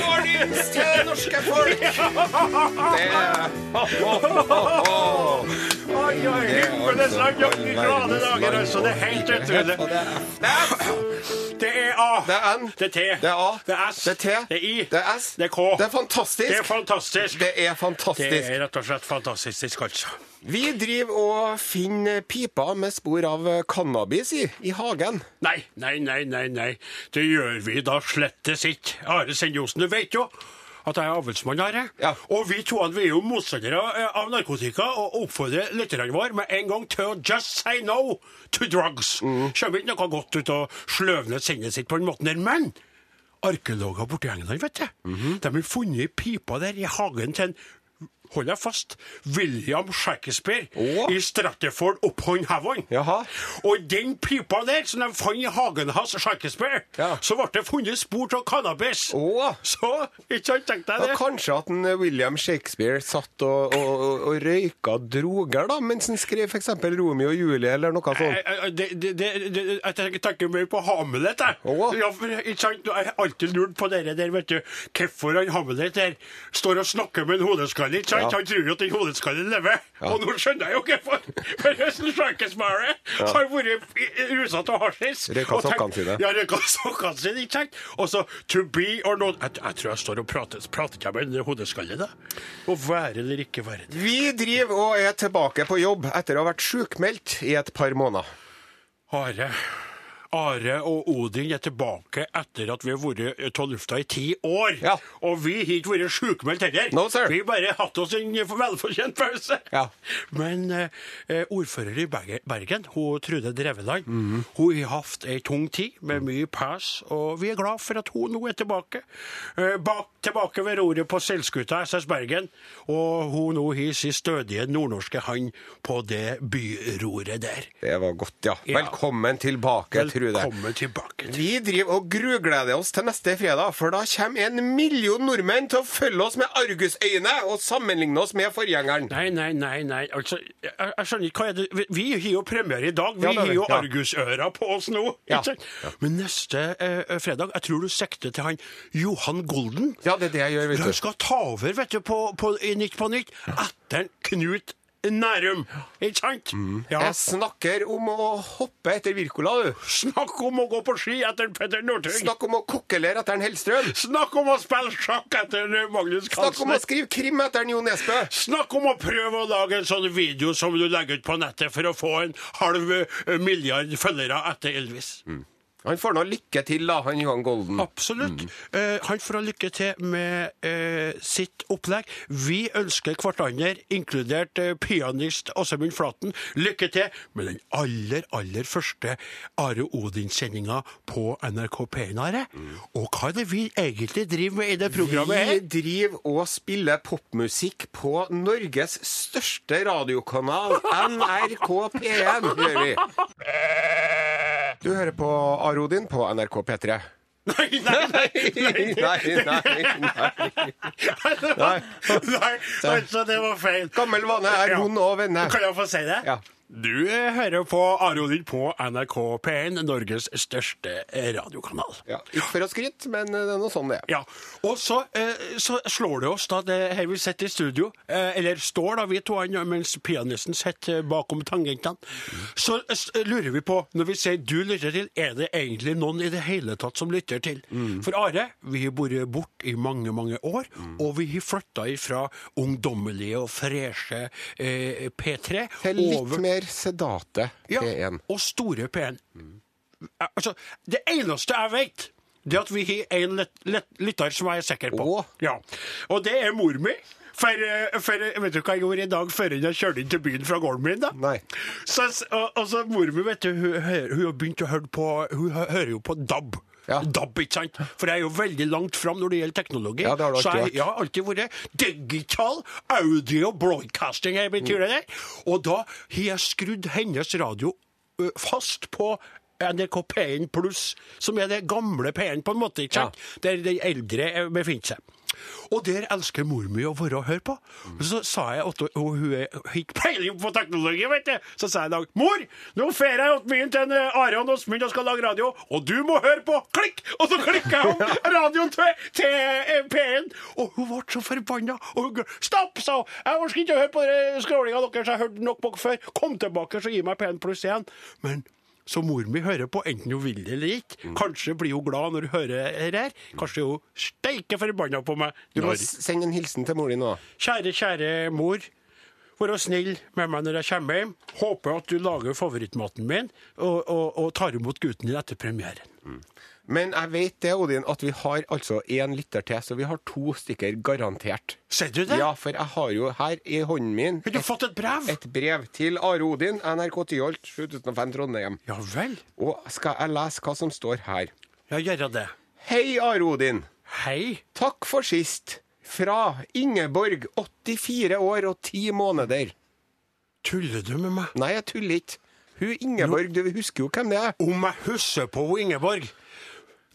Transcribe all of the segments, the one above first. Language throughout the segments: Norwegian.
Mornings til norske folk! Det Oi, oi, himmelens land, dere glade dager, altså. Det er helt utrolig. A. det er N, Det er T. det er A, Det er S. det er T, Det er I. det er S, Det er K. Det er fantastisk. Det er fantastisk. Det er Det er rett og slett fantastisk, altså. Vi driver og finner piper med spor av cannabis i, i hagen. Nei, nei, nei, nei, nei. Det gjør vi da slettes ikke. Are Sendjosen, du vet jo at jeg er avlsmann, her. Ja. Og vi to vi er jo motstandere eh, av narkotika og oppfordrer lytterne våre med en gang til å just say no to drugs. Mm. Kommer ikke noe godt ut av sløvne sinnet sitt på den måten der, men arkeologer borti England, vet du, Mhm. de har funnet pipa der i hagen til en Hold deg fast. William Shakespeare oh. i Stratford upon Heaven. Jaha. Og den pipa der som de fant i hagen hans, Shakespeare, Ja. så ble det funnet spor av cannabis. Oh. Så, ikke sant, tenk deg Ja, det. kanskje at en William Shakespeare satt og, og, og, røyka droger da, mens han skrev f.eks. Romeo og Julie eller noe sånt. Jeg, jeg, det, det, det, det, jeg tenker- tenker mer på Hamlet, jeg. Oh. Ja, for, ikke sant? Jeg har alltid lurt på det der, vet du. Hvorfor han Hamlet der står og snakker med en hodeskalle, ikke sant? Ja. Han tror jo at den hodeskallen lever. Og nå skjønner jeg jo hvorfor. For hvis en ja. har vært rusa av hasjis Røyka sokkene sine. Ja, røyka sokkene sine, ikke sant? Og så to be or not Jeg, jeg tror jeg står og prater, prater ikke med den hodeskallen, da. Å være eller ikke være. Vi driver og er tilbake på jobb etter å ha vært sjukmeldt i et par måneder. Are. Are og Odin er tilbake etter at vi har vært av lufta i ti år. Ja. Og vi har ikke vært sjukmeldt heller. No, sir. Vi har bare hatt oss en velfortjent pause. Ja. Men eh, ordfører i Bergen, hun Trude Dreveland, Mhm. hun har hatt ei tung tid med mye pass, og vi er glad for at hun nå er tilbake. Eh, bak, tilbake ved roret på seilskuta SS Bergen, og hun nå har sin stødige nordnorske hand på det byroret der. Det var godt, ja. Ja. Velkommen tilbake, Trude. Kommer tilbake. Vi driver og grugleder oss til neste fredag, for da kommer en million nordmenn til å følge oss med argusøyne og sammenligne oss med forgjengeren. Nei, nei, nei, nei. Altså, jeg, jeg skjønner ikke hva er det Vi, har jo premiere i dag. Vi Ja, har jo Ja. argusører på oss nå. Ja. Men neste eh, fredag, jeg tror du sikter til han Johan Golden. Ja, det er det jeg gjør, vet du. han skal ta over vet du, på, på, i Nytt på Nytt etter Knut Nærum. Ikke sant? Ja. Jeg snakker om å hoppe etter Wirkola, du. Snakk om å gå på ski etter Petter Northug. Snakk om å kokkelere etter en Hellstrøm. Snakk om å spille sjakk etter Magnus Snakk om å skrive krim etter en Jo Nesbø. Snakk om å prøve å lage en sånn video som du legger ut på nettet for å få en halv eh, milliard følgere etter Elvis. Han får nå lykke til, da, han Johan Golden. Absolutt. Eh, han får ha lykke til med eh, sitt opplegg. Vi ønsker hverandre, inkludert eh, pianist Åsemund Flaten, lykke til med den aller, aller første Are Odin-sendinga på NRK P1, Are. Og hva er det vi egentlig driver med i det programmet Vi driver og spiller popmusikk på Norges største radiokanal, NRK P1, gjør vi. Du hører på Arodin på NRK P3. Nei, nei, nei! Nei, nei, nei. nei. Nei, altså, det var feil. Gammel vane er vond og vende. Kan jeg få si det? Ja. Du eh, hører på Arodin på NRK P1, Norges største eh, radiokanal. Ja, ikke for å skryte, men det er noe sånn det er. Ja, og så, eh, så slår det oss da, det her vi sitter i studio, eh, eller står da vi to mens pianisten sitter bakom tangentene, så eh, lurer vi på, når vi sier du lytter til, er det egentlig noen i det hele tatt som lytter til? For Are, vi har vært bort i mange, mange år, og vi har flyttet ifra ungdommelige og freshe eh, P3 Til litt mer sedate P1. Ja, og store P1. Altså, det eneste jeg vet, det er at vi har en lyt- lyt- lytter som jeg er sikker på. Oh. Ja. Og det er mor mi. For, eh, for eh, vet du hva jeg gjorde i dag før jeg kjørte inn til byen fra gården min? da? Nei. Så, og, og så mor mi, vet du, hun, hun, hun har begynt å høre på Hun hører jo på DAB. Ja. DAB, ikke sant? For jeg er jo veldig langt fram når det gjelder teknologi. Ja, det har du så jeg, har alltid vært. Digital audio broadcasting, jeg betyr det der. Og da har jeg skrudd hennes radio fast på NRK P1 Pluss, som er det gamle P1 på en måte, ikke sant? Der de eldre eh, befinner seg. Og der elsker mor mi å være og høre på. Og så sa jeg og hun har ikke peiling på teknologi, vet du. Så sa jeg i dag Mor, nå fer jeg åt byen til en eh, Arian Åsmund og skal lage radio, og du må høre på! Klikk! Og så klikka jeg om radioen til, til eh, P1, og hun ble så forbanna. Og hun Stopp, sa hun! Jeg orker ikke å høre på skrålinga deres, jeg har hørt nok på dere før. Kom tilbake, så gi meg P1 pluss 1. Men så mor mi hører på, enten hun vil det eller ikke. Kanskje blir hun glad når hun hører her. Kanskje hun steike forbanna på meg. Du må sende en hilsen til mor din nå. Kjære, kjære mor. Vær snill med meg når jeg kommer hjem. Håper at du lager favorittmaten min, og, og, og tar imot gutten din etter premieren. Men jeg vet det, Odin, at vi har altså én lytter til, så vi har to stykker garantert. Ser du det? Ja, for jeg har jo her i hånden min Har du fått et brev? et brev til Are Odin, NRK Tyholt, 7005 Trondheim. Ja vel. Og skal jeg lese hva som står her? Ja, gjør det. Hei, Are Odin. Hei. Takk for sist. Fra Ingeborg, 84 år og 10 måneder. Tuller du med meg? Nei, jeg tuller ikke. Hun Ingeborg, du husker jo hvem det er? Om jeg husker på hun Ingeborg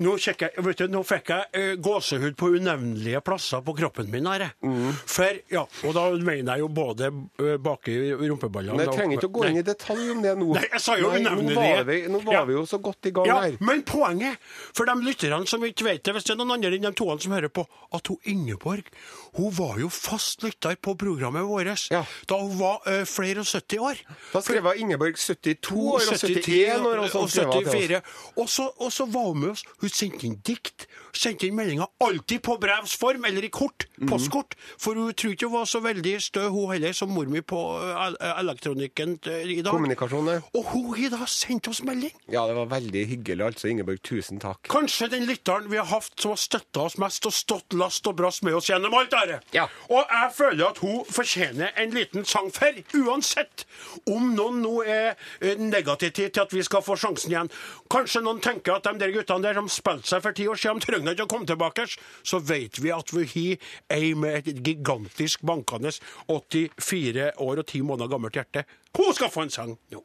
nå, jeg, vet du, nå fikk jeg eh, gåsehud på unevnelige plasser på kroppen min. Her. Mm. For, ja, Og da mener jeg jo både uh, bak i rumpeballene Men jeg trenger ikke å gå inn i detalj om det nå. Nei, jeg sa jo Nei, nå var, vi, nå var Ja. vi jo så godt i gang Ja, her. men poenget, for de lytterne som ikke vet det, hvis det er noen andre enn de toene som hører på, at hun Ingeborg hun var jo fast lytter på programmet vårt Ja. da hun var eh, flere og 70 år. Da skrev hun Ingeborg 72 år og 71 år og sånn. og skrev jeg til oss. 74. Og så, og så var hun med oss. Hun sendte dikt. Sendte inn meldinga alltid på brevs form, eller i kort. Mhm. Postkort. For hun tror ikke hun var så veldig stø, hun heller, som mor mi på eh, elektronikken eh, i dag. Kommunikasjon, ja. Og hun har da sendt oss melding. Ja, det var veldig hyggelig, altså. Ingeborg, tusen takk. Kanskje den lytteren vi har hatt som har støtta oss mest og stått last og brast med oss gjennom alt dette. Ja. Og jeg føler at hun fortjener en liten sang for, uansett om noen nå er eh, negative til at vi skal få sjansen igjen. Kanskje noen tenker at de der guttene der som spilte seg for ti år siden, de trenger ikke å komme tilbake. Så vet vi at vi har ei med et gigantisk bankende 84 år og 10 måneder gammelt hjerte. Hun skal få en sang nå.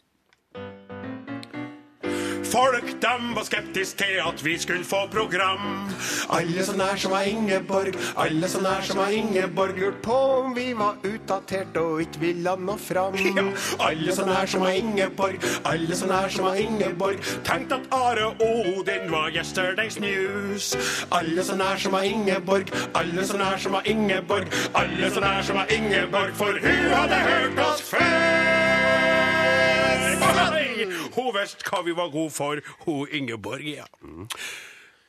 Folk dem var skeptiske til at vi skulle få program. Alle så nær som var Ingeborg, alle så nær som var Ingeborg, lurt på om vi var utdatert og ikke ville nå fram. Ja, Alle så nær som var Ingeborg, alle så nær som var Ingeborg, Tenkte at Are Odin var yesterday's news. alle så nær som var Ingeborg, alle så nær som var Ingeborg, Alle så nær som var Ingeborg, for hun hadde hørt oss før. Oi! Hun visste hva vi var gode for, hun Ingeborg, ja.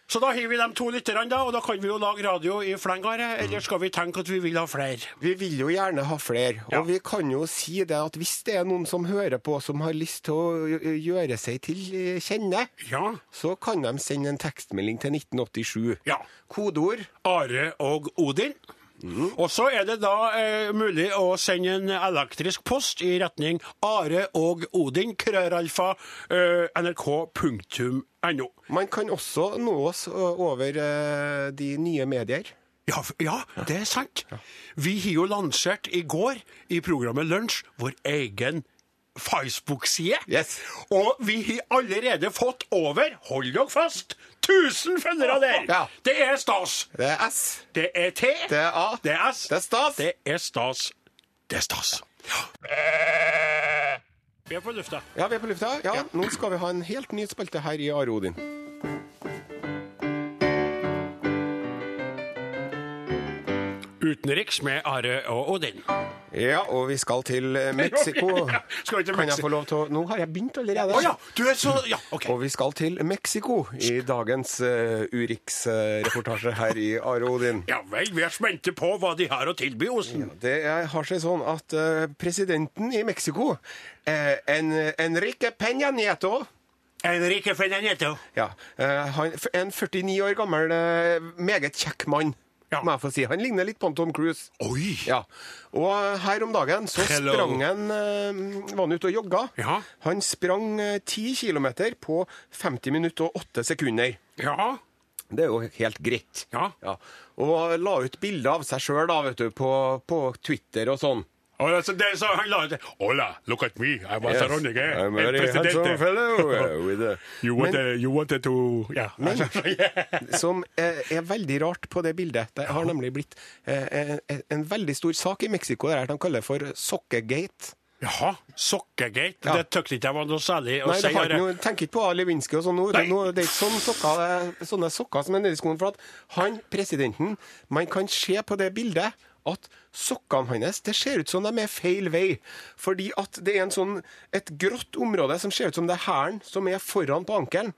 Så da har vi de to lytterne, da, og da kan vi jo lage radio i Flengare, Eller skal vi tenke at vi vil ha flere? Vi vil jo gjerne ha flere, Ja. og vi kan jo si det at hvis det er noen som hører på som har lyst til å gjøre seg til eh, kjenne, Ja. så kan de sende en tekstmelding til 1987. Ja. Kodeord Are og Odin. Og så er det da eh, mulig å sende en elektrisk post i retning Are og Odin, krøralfa, eh, nrk.no. Man kan også nå oss over eh, de nye medier. Ja, ja, det er sant. Vi har jo lansert i går i programmet Lunsj vår egen Facebook-side. Yes. Og vi har allerede fått over, hold dere fast, 1000 følgere der. Ja. Det er stas. Det er S. Det er T. Det er A. Det er S. Det er stas. Det er stas. Det er stas. Ja. Vi er på lufta. Ja, vi er på lufta. Ja, Nå skal vi ha en helt ny spalte her i Are Odin. Utenriks med Are og Odin. Ja, og vi skal til ø, Mexico. Skal vi til Kan jeg Mexi- få lov til å Nå har jeg begynt allerede. Å ja, du er så Ja, OK. Og vi skal til Mexico i dagens uh, Urix-reportasje her i Are Odin. Ja vel, vi er spente på hva de har å tilby oss. Det er, har seg sånn at eh, presidenten i Mexico, eh, en, Enrique Peña Nieto Enrique Fernanetto. ja, eh, han, En 49 år gammel, eh, meget kjekk mann, Ja. må jeg få si. Han ligner litt på Tom Cruise. Oi! Ja. Og eh, her om dagen så Hello. sprang han eh, Var han ute og jogga. Ja. Han sprang eh, 10 km på 50 minutter og 8 sekunder. Ja. Det er jo helt greit. Ja. Og la ut bilde av seg sjøl på, på Twitter og sånn. Det, så han la ut Hola, look at me. I was a running I'm a very handsome fellow uh, with a You Men- wanted, you wanted to yeah. Men, som eh, er veldig rart på det bildet. Det har nemlig blitt eh, en, en veldig stor sak i Mexico der de kaller for sokkegate. Jaha. Sokkegate. Ja. Det tykte ikke jeg var noe særlig å Nei, si. det har ikke noe, tenk ikke på Lewinsky og sånn nå. Det er ikke sånne sokker, er sånne sokker som er nedi skoen. For at han, presidenten, man kan se på det bildet at sokkene hans det ser ut som de er feil vei. Fordi at det er en sånn, et grått område som ser ut som det er hælen som er foran på ankelen.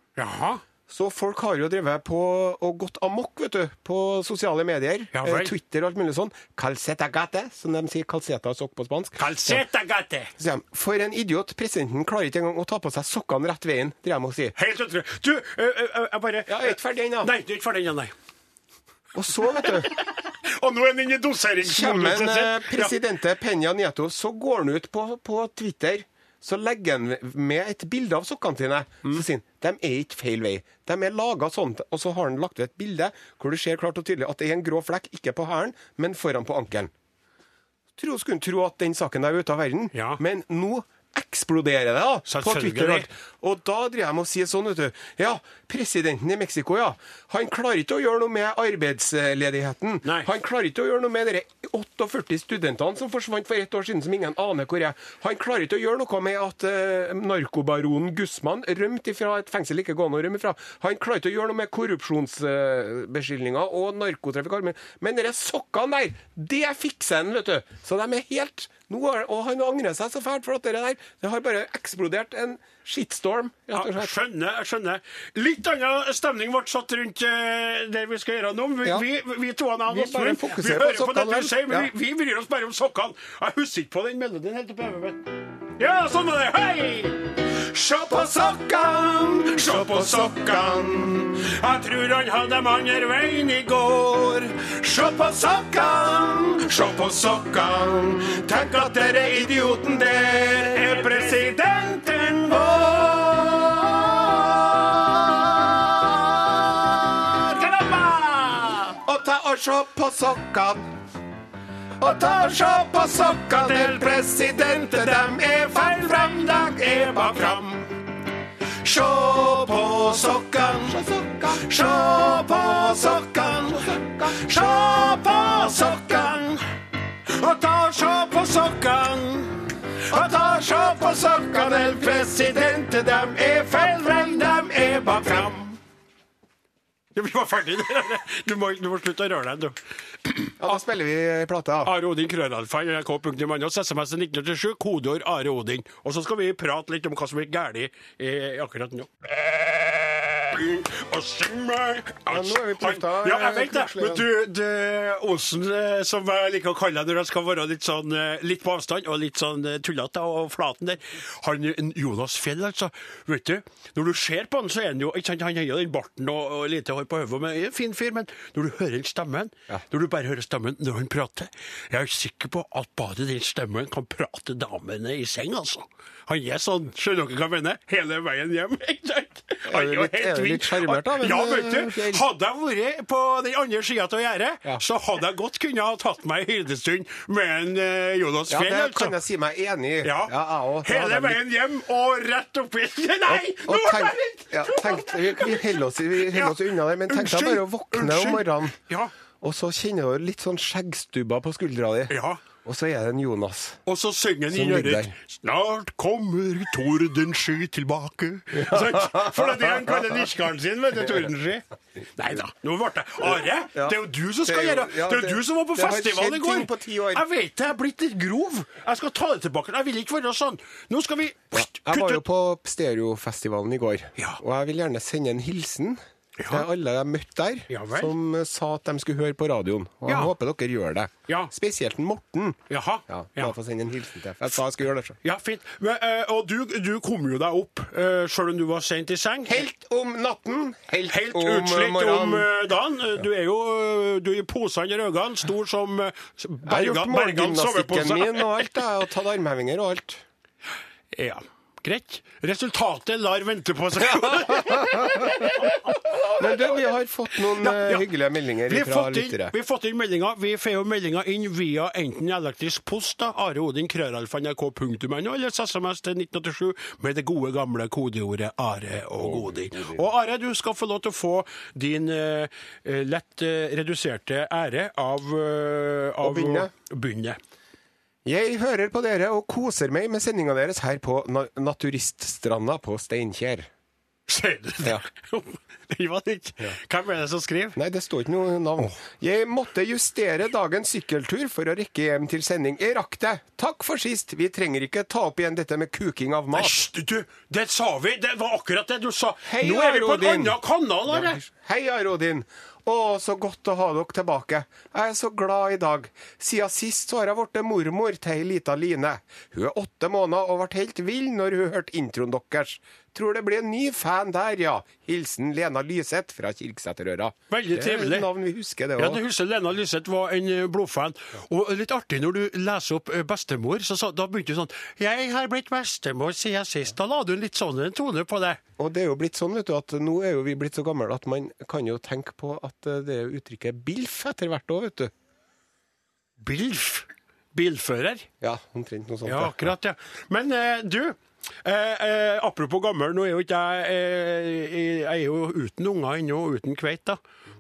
Så folk har jo drevet på og gått amok vet du, på sosiale medier. Ja eh. Twitter og alt mulig sånn. Calcetagate, som de sier calceta sokk på spansk. Calceta gate. Så For en idiot. Presidenten klarer ikke engang å ta på seg sokkene rett veien, driver jeg må si. Helt utrolig. Du, jeg bare jeg er ikke ferdig ennå. Nei, du er ikke ferdig ennå, nei. Og så, vet du, Og nå er han inne i doseringsmodus. kommer jeg eh, ser. presidente Peña Nieto, så går han ut på, på Twitter. Så legger han med et bilde av sokkene sine. Mm. Så sier han de er ikke feil vei. De er laga sånn. Og så har han lagt ut et bilde hvor du ser klart og tydelig at det er en grå flekk, ikke på hælen, men foran på ankelen. Skulle tro at den saken er ute av verden, Ja. men nå eksploderer det da, på Twitter. og. Da driver jeg med å si sånn, vet du. Ja, presidenten i Mexico, ja. Han klarer ikke å gjøre noe med arbeidsledigheten. Nei. Han klarer ikke å gjøre noe med de 48 studentene som forsvant for ett år siden, som ingen aner hvor er. Han klarer ikke å gjøre noe med at uh, narkobaronen Guzman rømte fra et fengsel ikke gående å rømme fra. Han klarer ikke å gjøre noe med korrupsjonsbeskyldninger og narkotrafikk. Men- Men de sokkene der, det fikser han, vet du. Så de er helt nå Og han angrer seg så fælt for at det der Det har bare eksplodert en shitstorm, Ja, rett og slett. skjønner, jeg skjønner. Litt annen stemning ble satt rundt eh, det vi skal gjøre nå. Vi, Ja. vi, vi to han, Vi Åsmund, bare vi fokuserer på hører på det du sier, men ja. vi, vi bryr oss bare om sokkene. Jeg husker ikke på den melodien helt oppi hodet mitt. Ja, sånn var det. Hei! Se på sokkan, se på sokkan. Jeg tror han hadde dem andre veien i går. Se på sokkan, se på sokkan. Tenk at dere idioten der er presidenten vår. Og ta og se på sokkene. Og ta og se på sokka til presidenten. Dem er feil frem, dag er bak fram. Se på sokkan, se på sokkan, se på sokkan. Og ta og se på sokkan, Og ta og se på sokkan til presidenten. Dem er feil frem, dem er bak fram. Vi var ferdig. Du må, du må slutte å røre deg, du. Ja, da spiller vi plate, da. Are Odin, krøllalfa, nrk.no, SMS 1987, kodeord Are Odin. Og så skal vi prate litt om hva som gikk galt akkurat nå. Og syng meg Ja, nå er vi på lufta, Ja, jeg vet det. Men du, du Olsen, eh, som jeg liker å kalle deg når jeg skal være litt sånn eh, litt på avstand og litt sånn eh, tullete og flaten der, han Jonas Fjell, altså. Vet du, når du ser på han, så er han jo ikke sant, Han har jo den barten og, og lite hår på hodet, men er en fin fyr. Men når du hører stemmen, når du bare hører stemmen når han prater Jeg er sikker på at bare den stemmen kan prate damene i seng, altså. Han er sånn, skjønner dere hva jeg mener? Hele veien hjem. ikke sant? Han er jo helt vill. Litt sjarmert da, men, Ja, vet eh, du. Hadde jeg vært på den andre sida av gjerdet, Ja. så hadde jeg godt kunnet ha tatt meg en hyrdestund med en eh, Jonas Ja, Fjell. det altså. kan jeg si meg enig i. Ja. Ja, Hele veien hjem og rett oppi Nei! Og og tenk, ja, tenk, vi, vi holder oss, vi holder oss unna det, men tenk deg bare å våkne om morgenen, Ja. Og så kjenner du litt sånn skjeggstubber på skuldra di, Ja. og så er det en Jonas. Og så synger han i øret Snart kommer tordensky tilbake. Ja. For det er det han kaller nisjkaren sin, vet du. Tordensky. Nei da, nå ble det Are, det er jo du som skal Det gjøre ja, Det er jo du som var på festival i går. Jeg vet det, jeg er blitt litt grov. Jeg skal ta det tilbake. Jeg vil ikke være sånn. Nå skal vi Jeg var jo på Stereofestivalen i går, Ja. og jeg vil gjerne sende en hilsen Ja. er alle jeg møtte der, Ja vel. som eh, sa at de skulle høre på radioen. Og jeg Ja. håper dere gjør det. Ja. Spesielt Morten. Jaha. Ja, Ja. Bare få sende en hilsen til. Jeg sa jeg skulle gjøre det selv. Ja, fint. Men, eh, og du, du kom jo deg opp, uh, sjøl om du var sent i seng. Helt om natten, helt, Helt om utslitt om morgenen. eh, dagen. Du er jo eh, du er i posene i øynene, stor som uh, Jeg har gjort Bergan, Bergan morgengymnastikken sovepose. min og alt, jeg, og tatt armhevinger og alt. Ja. Greit. Resultatet lar vente på seg. Men du, vi har fått noen Ja, eh, ja. hyggelige meldinger Vi fra lyttere. vi har fått inn meldinger. Vi får jo meldinger inn via enten elektrisk post, da, Are Odin, krøralfa.nrk.no, eller SMS til 1987 med det gode, gamle kodeordet Are og Godin. Og Are, du skal få lov til å få din eh, eh, lett uh, reduserte ære av, uh, av Å begynne. å begynne. Jeg hører på dere og koser meg med sendinga deres her på na Naturiststranda på Steinkjer. Sier du det? Hvem er det som skriver? Nei, det står ikke noe navn. Jeg måtte justere dagens sykkeltur for å rekke hjem til sending. Jeg rakk det. Takk for sist. Vi trenger ikke ta opp igjen dette med kuking av mat. Æsj, du, det sa vi! Det var akkurat det du sa! Hei, Nå er vi på en annen kanal, Are! Hei, Arodin. Å, så godt å ha dere tilbake. Jeg er så glad i dag. Siden sist så har jeg blitt mormor til ei lita Line. Hun er åtte måneder og ble helt vill når hun hørte introen deres. Tror det blir en ny fan der, ja. Hilsen Lena Lyseth fra Kirksæterøra. Veldig trivelig. Det er navn vi husker, det Ja, du husker Lena Lyseth var en eh, blodfan. Og litt artig når du leser opp eh, bestemor, så så da begynte du sånn 'Jeg har blitt bestemor siden sist'. Da la du litt sånn en tone på det. Og det er jo blitt sånn, vet du, at nå er jo vi blitt så gamle at man kan jo tenke på at eh, det uttrykket BILF etter hvert òg, vet du. Bilf. Bilfører. Ja, omtrent noe sånt. Ja, akkurat, ja. Men eh, du, eh, eh, apropos gammel, nå er jo ikke jeg eh, Jeg er jo uten unger ennå, uten kveit, da.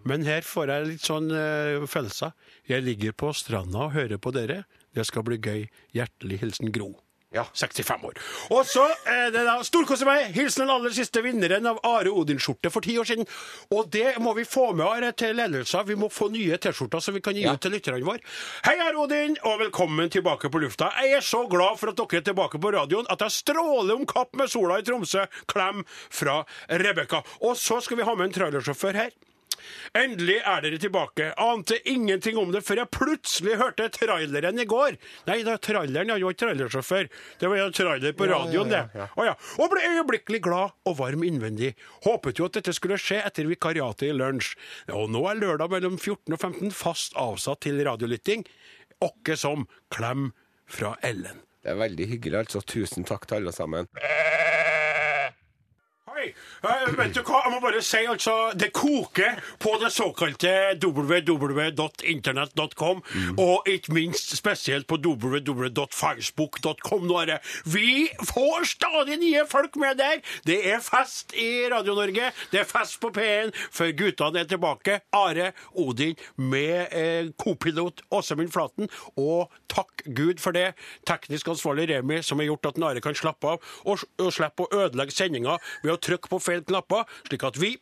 Men her får jeg litt sånn eh, følelser. Jeg ligger på stranda og hører på dere. Det skal bli gøy. Hjertelig hilsen Gro. Ja. 65 år. Og så er det da Storkoser meg! Hilsen den aller siste vinneren av Are Odin-skjorte for ti år siden. Og det må vi få med Are til ledelsen. Vi må få nye T-skjorter som vi kan gi Ja. ut til lytterne våre. Hei, Are Odin, og velkommen tilbake på lufta. Jeg er så glad for at dere er tilbake på radioen at jeg stråler om kapp med sola i Tromsø. Klem fra Rebekka. Og så skal vi ha med en trailersjåfør her. Endelig er dere tilbake. Ante ingenting om det før jeg plutselig hørte traileren i går. Nei, da, traileren jeg var ikke trailersjåfør. Det var jo trailer på Ja, radioen, ja, ja. Å ja. Og ble øyeblikkelig glad og varm innvendig. Håpet jo at dette skulle skje etter vikariatet i lunsj. Og nå er lørdag mellom 14 og 15 fast avsatt til radiolytting. Åkke som klem fra Ellen. Det er veldig hyggelig, altså. Tusen takk til alle sammen. Hei, eh, vet du hva, jeg må bare si altså, det koker på det såkalte www.internett.com, og ikke minst spesielt på www.facebook.com nå er det. Vi får stadig nye folk med der! Det er fest i Radio-Norge, det er fest på P1, før guttene er tilbake. Are Odin med eh, kopilot Åsemund Flaten, og takk Gud for det. Teknisk ansvarlig Remi, som har gjort at Are kan slappe av, og, og slippe å ødelegge sendinga ved å trykke på feil knapper, slik at vi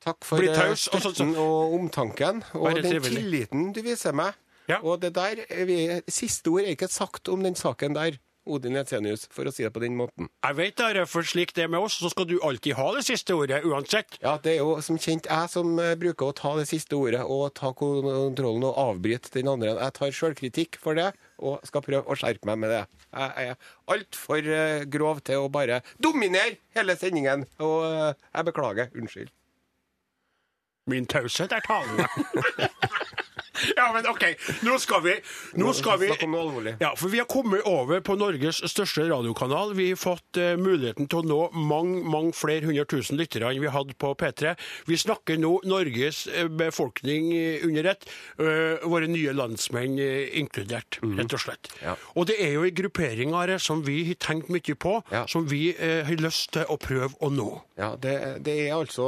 Takk for Bli eh, taus, og sånn- støtten og omtanken, og den trivelig. tilliten du viser meg. Ja. Og det der, er vi, Siste ord er ikke sagt om den saken der, Odin Jensenius, for å si det på den måten. Jeg vet det, for slik det er med oss, så skal du alltid ha det siste ordet, uansett. Ja, Det er jo som kjent jeg som eh, bruker å ta det siste ordet og ta kontrollen og avbryte den andre. Jeg tar sjølkritikk for det og skal prøve å skjerpe meg med det. Jeg er altfor uh, grov til å bare dominere hele sendingen, og eh, jeg beklager. Unnskyld. Min taushet er talende. ja, men OK, nå skal vi Nå skal vi Snakk om noe alvorlig. Ja, for vi har kommet over på Norges største radiokanal. Vi har fått eh, muligheten til å nå mange, mange flere hundre tusen lyttere enn vi hadde på P3. Vi snakker nå Norges eh, befolkning eh, under ett, eh, våre nye landsmenn eh, inkludert, rett og slett. Ja. Og det er jo en gruppering Are, som vi har tenkt mye på, Ja. som vi eh, har lyst til å prøve å nå. Ja, det, det er altså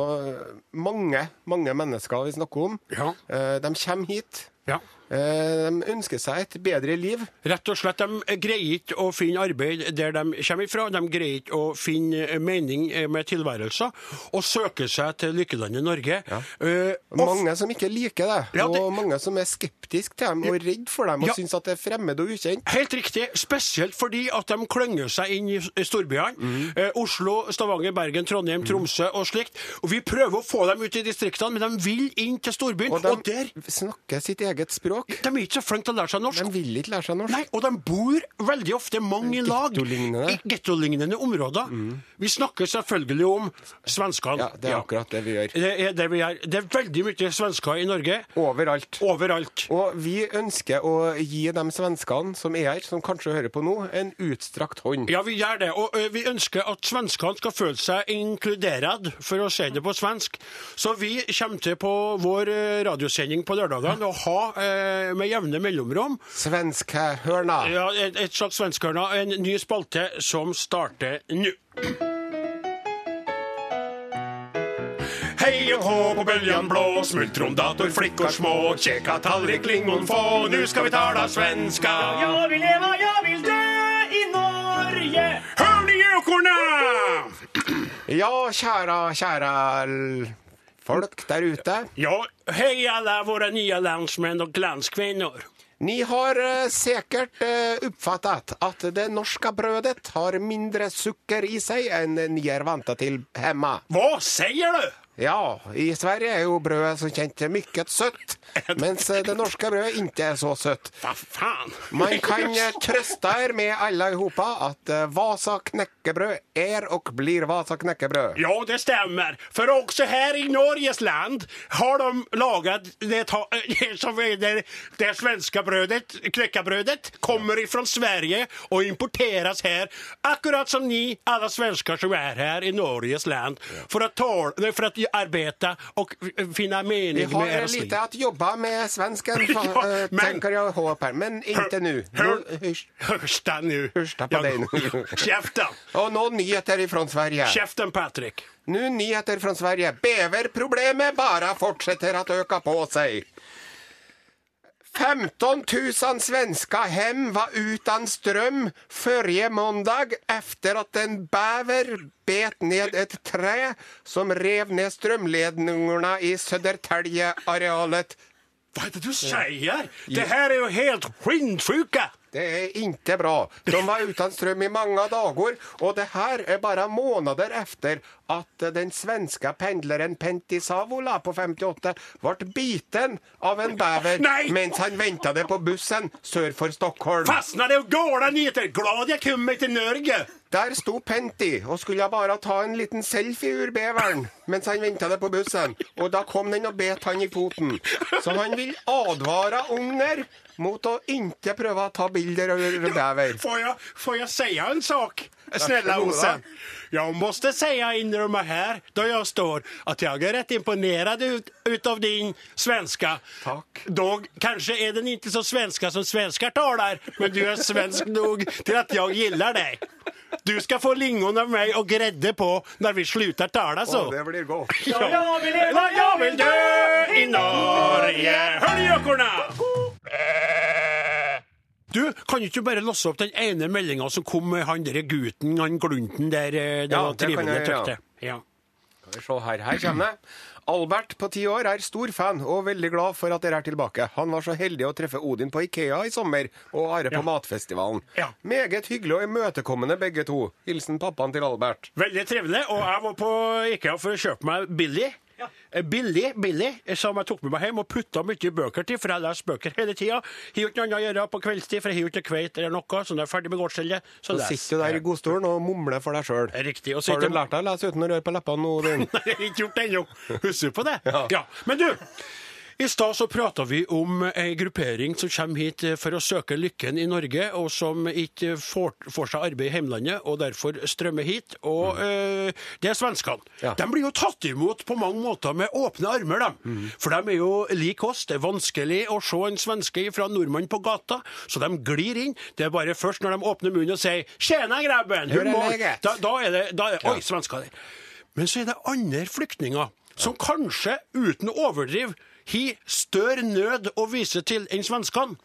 mange, mange mennesker vi snakker om. Ja. Eh, De kommer hit. Ja. Eh, De ønsker seg et bedre liv. Rett og slett, De greier ikke å finne arbeid der de kommer ifra. De greier ikke å finne eh, mening eh, med tilværelsen, og søker seg til lykkelandet Norge. Ja. Uh, Mange som ikke liker det, Ja, det- og mange som er skeptiske til dem og redd for dem og Ja. syns at det er fremmed og ukjent. Helt riktig, spesielt fordi at de klynger seg inn i storbyene. Mm. Uh, Oslo, Stavanger, Bergen, Trondheim, Tromsø og slikt. Og Vi prøver å få dem ut i distriktene, men de vil inn til storbyen. Og Og, de der snakker sitt eget språk. Nok. De er ikke så flinke til å lære seg norsk. De vil ikke lære seg norsk. Nei, og de bor veldig ofte mange i lag. I gettolignende områder. Vi snakker selvfølgelig om svenskene. Ja, det er akkurat det vi gjør. Det er det vi gjør. Det er veldig mye svensker i Norge. Overalt. Overalt. Og vi ønsker å gi de svenskene som er her, som kanskje hører på nå, en utstrakt hånd. Ja, vi gjør det. Og ø, vi ønsker at svenskene skal føle seg inkludert, for å si det på svensk. Så vi kommer til på vår radiosending på lørdagene å ha ø, med jevne mellomrom Svenske hørna. ja, et, et slags svenskhørna, en ny spalte som starter nå. Hej og hå på bøljan blå, smultrom dator, flickor små, käka tallrik, lingon få, nu ska vi tala svenska. Jag vill leva, jag vill dö i Norge. Hör ni gökorna? Ja, kjære, kjære folk der ute. Ja, hei alle våre nye landsmenn og landskvinner. Ni har eh, sikkert eh, oppfattet at det norske brødet har mindre sukker i seg enn ni er vant til hjemme. Hva sier du? Ja, i Sverige er jo brødet som kjent mye søtt, mens eh, det norske brødet ikke er så søtt. Hva faen? Man kan eh, trøste her med alle i hopa at eh, Vasa knekkebrød er og blir Vasa knekkebrød. Ja, det stemmer. For også her i Norges land har de laget det, som det, det svenska brødet, knekkebrødet, kommer ifrån Sverige og importeres her, Akkurat som ni, alle svensker som er her i Norges land, for å, tåle, nej, för att arbeta och finne finna mening med har era eh, lite att jobba med svensken, Ja, eh, men- tenker jeg å håpe her. Men ikke nå. Hørsta Nå- hysj. Hörsta nu. Hörsta på dig nu. Käften! Og nå nyheter fra Sverige. Käften Patrik! Nå nyheter fra Sverige. Beverproblemet bare fortsetter å øke på seg. 15 000 svenska hem var utan strøm forrige mandag efter at en bæver bet ned et tre som rev ned strømledningene i Södertälje-arealet. er är det du sier?! Det her er jo helt skinnfuka! Det er ikke bra. De var uten strøm i mange dager, og det her er bare måneder efter at den svenske pendleren Pentti Savola på 58 ble biten av en bever Nei! mens han ventet på bussen sør for Stockholm. Fastnade och galna nyheter. Glad jeg kom meg til Norge. Der sto Pentti og skulle bare ta en liten selfie ur beveren mens han ventet på bussen, og da kom den og bet han i foten. Så han vil advare unger mot å ikke prøve å ta bilder av bever. Får jag, får jag säga en sak? Snälla. Osen. Jag måste säga in i de här där jag står att jag är rätt imponerad ut, utav din svenska. Tack. Dog, kanske är den inte så svenska som svenskar talar, men du är svensk nog till att jag gillar dig. Du skal få lingon av meg og gredde på når vi slutter tala så. Å, det blir godt. Ja. jeg vil, leve, jeg vil dø i Norge. Hør ni gökorna? Du, kan du ikke bare lasse opp den ene meldinga som kom med han der gutten, han glunten der? eh, Det Ja, var det kan trivelig, gjøre. tykte. Ja. Skal vi se her. Her kommer det. Albert på ti år er stor fan og veldig glad for at dere er tilbake. Han var så heldig å treffe Odin på Ikea i sommer og Are på Matfestivalen. Ja. Meget hyggelig og imøtekommende begge to. Hilsen pappaen til Albert. Veldig trivelig. Og jeg var på Ikea for å kjøpe meg billig. Eh, Billig, billig, som jeg tok med meg hjem og putta mye bøker til, for jeg leser bøker hele tida. Har jo ikke noe annet å gjøre på kveldstid, for jeg har ikke kveit eller noe, så når jeg er ferdig med gårdsstellet, så leser sitter du der i godstolen og mumler for deg sjøl. Riktig. Og så Har du lært deg å lese uten å røre på leppene, nå? Nei, jeg har ikke gjort det ennå. Husker du på det? Ja. Men du, i stad så prata vi om ei gruppering som kommer hit eh, for å søke lykken i Norge, og som ikke får, får seg arbeid i hjemlandet, og derfor strømmer hit. Og eh, det er svenskene. Mm. Ja. De blir jo tatt imot på mange måter med åpne armer, de. Mm. For de er jo lik oss. Det er vanskelig å se en svenske fra nordmann på gata, så de glir inn. Det er bare først når de åpner munnen og sier 'Tjena, grabben', Hur mår?» Da, da er det, da er, Oi, svensker der. Men så er det andre flyktninger som kanskje, uten å overdrive, har større nød å vise til enn svenskene.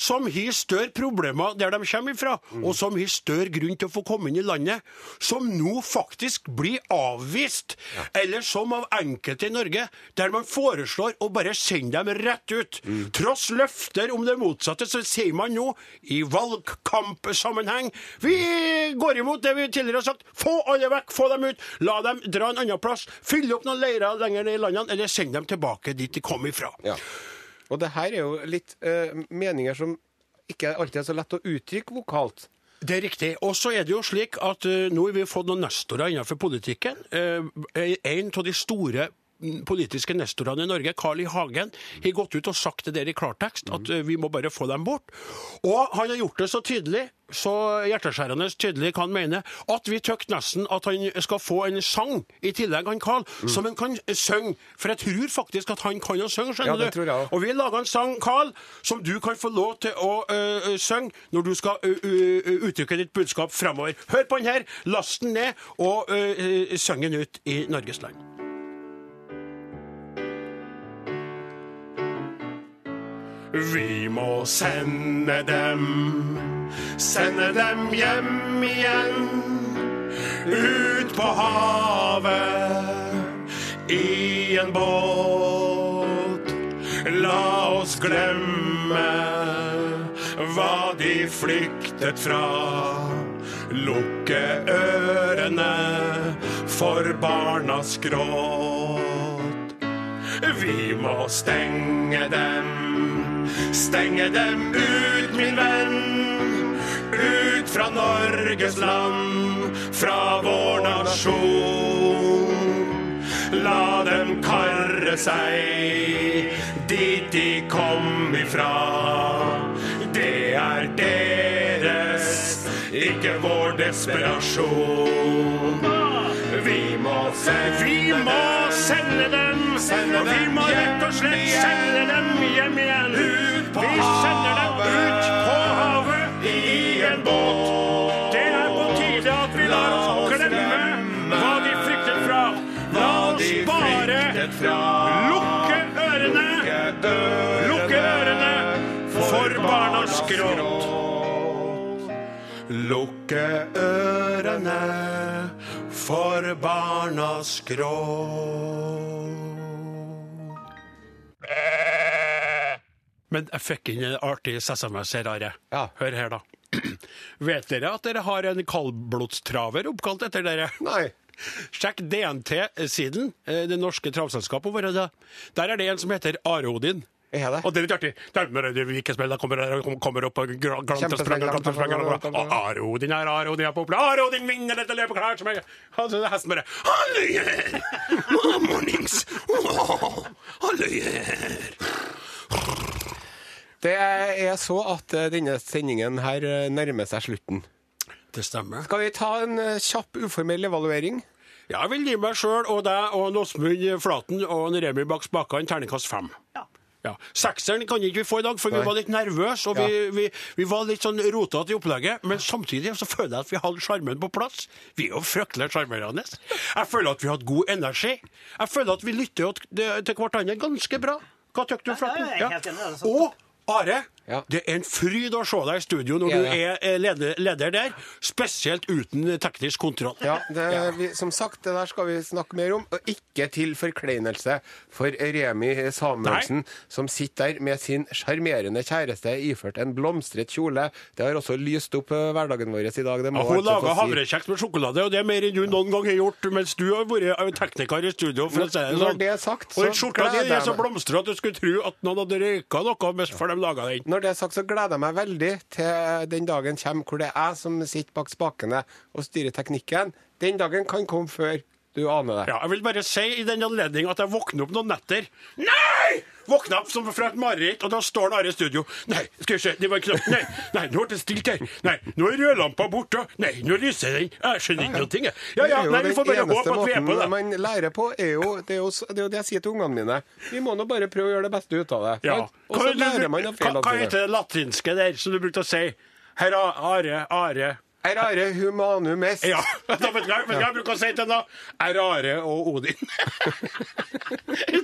Som har større problemer der de kommer ifra, og som har større grunn til å få komme inn i landet. Som nå faktisk blir avvist, eller som av enkelte i Norge, der man foreslår å bare sende dem rett ut. Tross løfter om det motsatte, så sier man nå, i valgkampsammenheng, vi går imot det vi tidligere har sagt. Få alle vekk, få dem ut. La dem dra en annen plass. Fylle opp noen leirer lenger ned i landene, eller send dem tilbake dit de kom ifra. Ja. Og det her er jo litt eh, meninger som ikke alltid er så lett å uttrykke vokalt. Det er riktig. Og så er det jo slik at uh, nå har vi fått noen nestorer innenfor politikken. Uh, en av de store politiske nestorene i Norge, Carl I. Hagen, har gått ut og sagt det der i klartekst, at eh, vi må bare få dem bort. Og han har gjort det så tydelig, så hjerteskjærende tydelig hva han mener, at vi tøkt nesten at han skal få en sang i tillegg, han Carl, som han kan synge. For jeg tror faktisk at han kan å synge, skjønner Ja, du. Og vi lager en sang, Carl, som du kan få lov til å ø, synge når du skal ø, ø, uttrykke ditt budskap fremover. Hør på den her, last den ned, og ø, syng den ut i Norges land. Vi må sende dem, sende dem hjem igjen. Ut på havet i en båt. La oss glemme hva de flyktet fra. Lukke ørene for barnas gråt. Vi må stenge dem, stenge dem ut, min venn. Ut fra Norges land, fra vår nasjon. La dem karre seg dit de kom ifra. Det er deres, ikke vår desperasjon. Vi må sende, vi må sende dem, og vi må rett og slett sende dem hjem igjen. Vi sender dem ut på havet i en båt. Det er på tide at vi lar oss glemme hva de fryktet fra. La oss bare lukke ørene, lukke ørene for barnas gråt. Lukke ørene for barnas gråt. Men jeg fikk inn en artig SMS her, Are. Ja. Hør her, da. Vet dere at dere har en kaldblodstraver oppkalt etter dere? Nei. Sjekk DNT-siden, eh, det norske travselskapet vårt. Der er det en som heter Are-Odin. Er det? Og det er litt artig. Der når det vikesmell, da kommer, kommer opp og gra- glant og sprenger, og sprenger. og- Og Are-Odin er Are-Odin er populær. Are-Odin vinner dette løpet klart som jeg er hesten bare Halleyer! Mornings! Halleyer! Det er så at eh, denne sendingen her eh, nærmer seg slutten. Det stemmer. Skal vi ta en eh, kjapp, uformell evaluering? Ja, Jeg vil gi meg sjøl og deg og Åsmund Flaten og en Remi bak spakene terningkast fem. Ja. Sekseren kan ikke vi få i dag, for vi var litt nervøse og vi, vi, vi var litt sånn rotete i opplegget. Men samtidig så føler jeg at vi hadde sjarmen på plass. Vi er jo fryktelig sjarmerende. Jeg føler at vi hadde god energi. Jeg føler at vi lytter til hverandre ganske bra. Hva syns du, Flaten? Ja. Og Are, Ja. det er en fryd å se deg i studio når Er du er eh, leder, leder der, spesielt uten teknisk kontroll. Ja, det, Vi, som sagt, det der skal vi snakke mer om. Og ikke til forkleinelse for Remi Samuelsen, som sitter der med sin sjarmerende kjæreste iført en blomstret kjole. Det har også lyst opp eh, hverdagen vår i dag. Det må Ja, hun altså si. havrekjeks med sjokolade, og det er mer enn du noen gang har gjort, mens du har vært eh, tekniker i studio. for å si det Når sånn. det er sagt, Og så skjorta di er så blomstrete at du skulle tro at noen hadde røyka noe mens for de laga den. Når det er sagt, så gleder jeg meg veldig til den dagen kommer hvor det er jeg som sitter bak spakene og styrer teknikken. Den dagen kan komme før du aner det. Ja, jeg vil bare si i den anledning at jeg våkner opp noen netter. Nei! Våkna opp som fra et mareritt, og da står Are i studio. Nei, skal vi se, det var knapt. Nei, nei, nå ble det stilt her. Nei, nå er rødlampa borte. Nei, nå lyser den. Jeg skjønner ikke ting, jeg. Ja, ja, nei, vi får bare håpe at vi er på det. man lærer på, er er jo, det er jo det jeg sier til ungene mine. Vi må nå bare prøve å gjøre det beste ut av det. Ja. Og så lærer man av feilene sine. hva heter det latinske der som du brukte å si? Herr Are, Are Erare humanum est. Ja, da vet du hva jeg bruker å si til den da? Erare og Odin.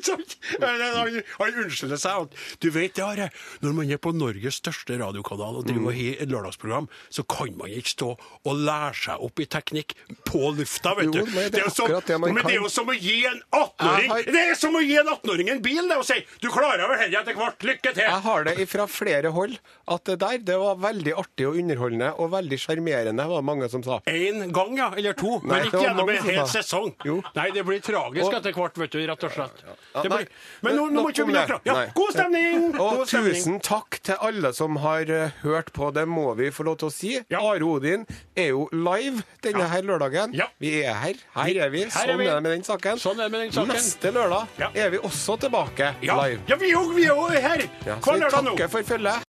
Han, han unnskylder seg. at, Du vet Are, når man er på Norges største radiokanal og driver og har et lørdagsprogram, så kan man ikke stå og lære seg opp i teknikk på lufta, vet Jo, du. men det er jo som, det men det er jo som å gi en 18-åring har- Det er som å gi en 18-åring en bil, det å si Du klarer vel dette etter hvert. Lykke til. Jeg har det fra flere hold at det der det var veldig artig og underholdende og veldig sjarmerende imponerende, var det mange som sa. Én gang, ja. Eller to. Nei, men ikke gjennom en hel sesong. Jo. Nei, det blir tragisk Og- etter hvert, vet du, rett og slett. Ja, Det blir... Men nå, nå må ikke vi begynne å det. Ja, god stemning! Og God stemning. tusen takk til alle som har uh, hørt på, det må vi få lov til å si. Ja. Are Odin er jo live denne her lørdagen. Vi er her. Her er vi. Her er sånn er det med den saken. Sånn er det med den saken. Neste lørdag er vi også tilbake live. ja vi jo vi er her hver lørdag nå. takker for følget.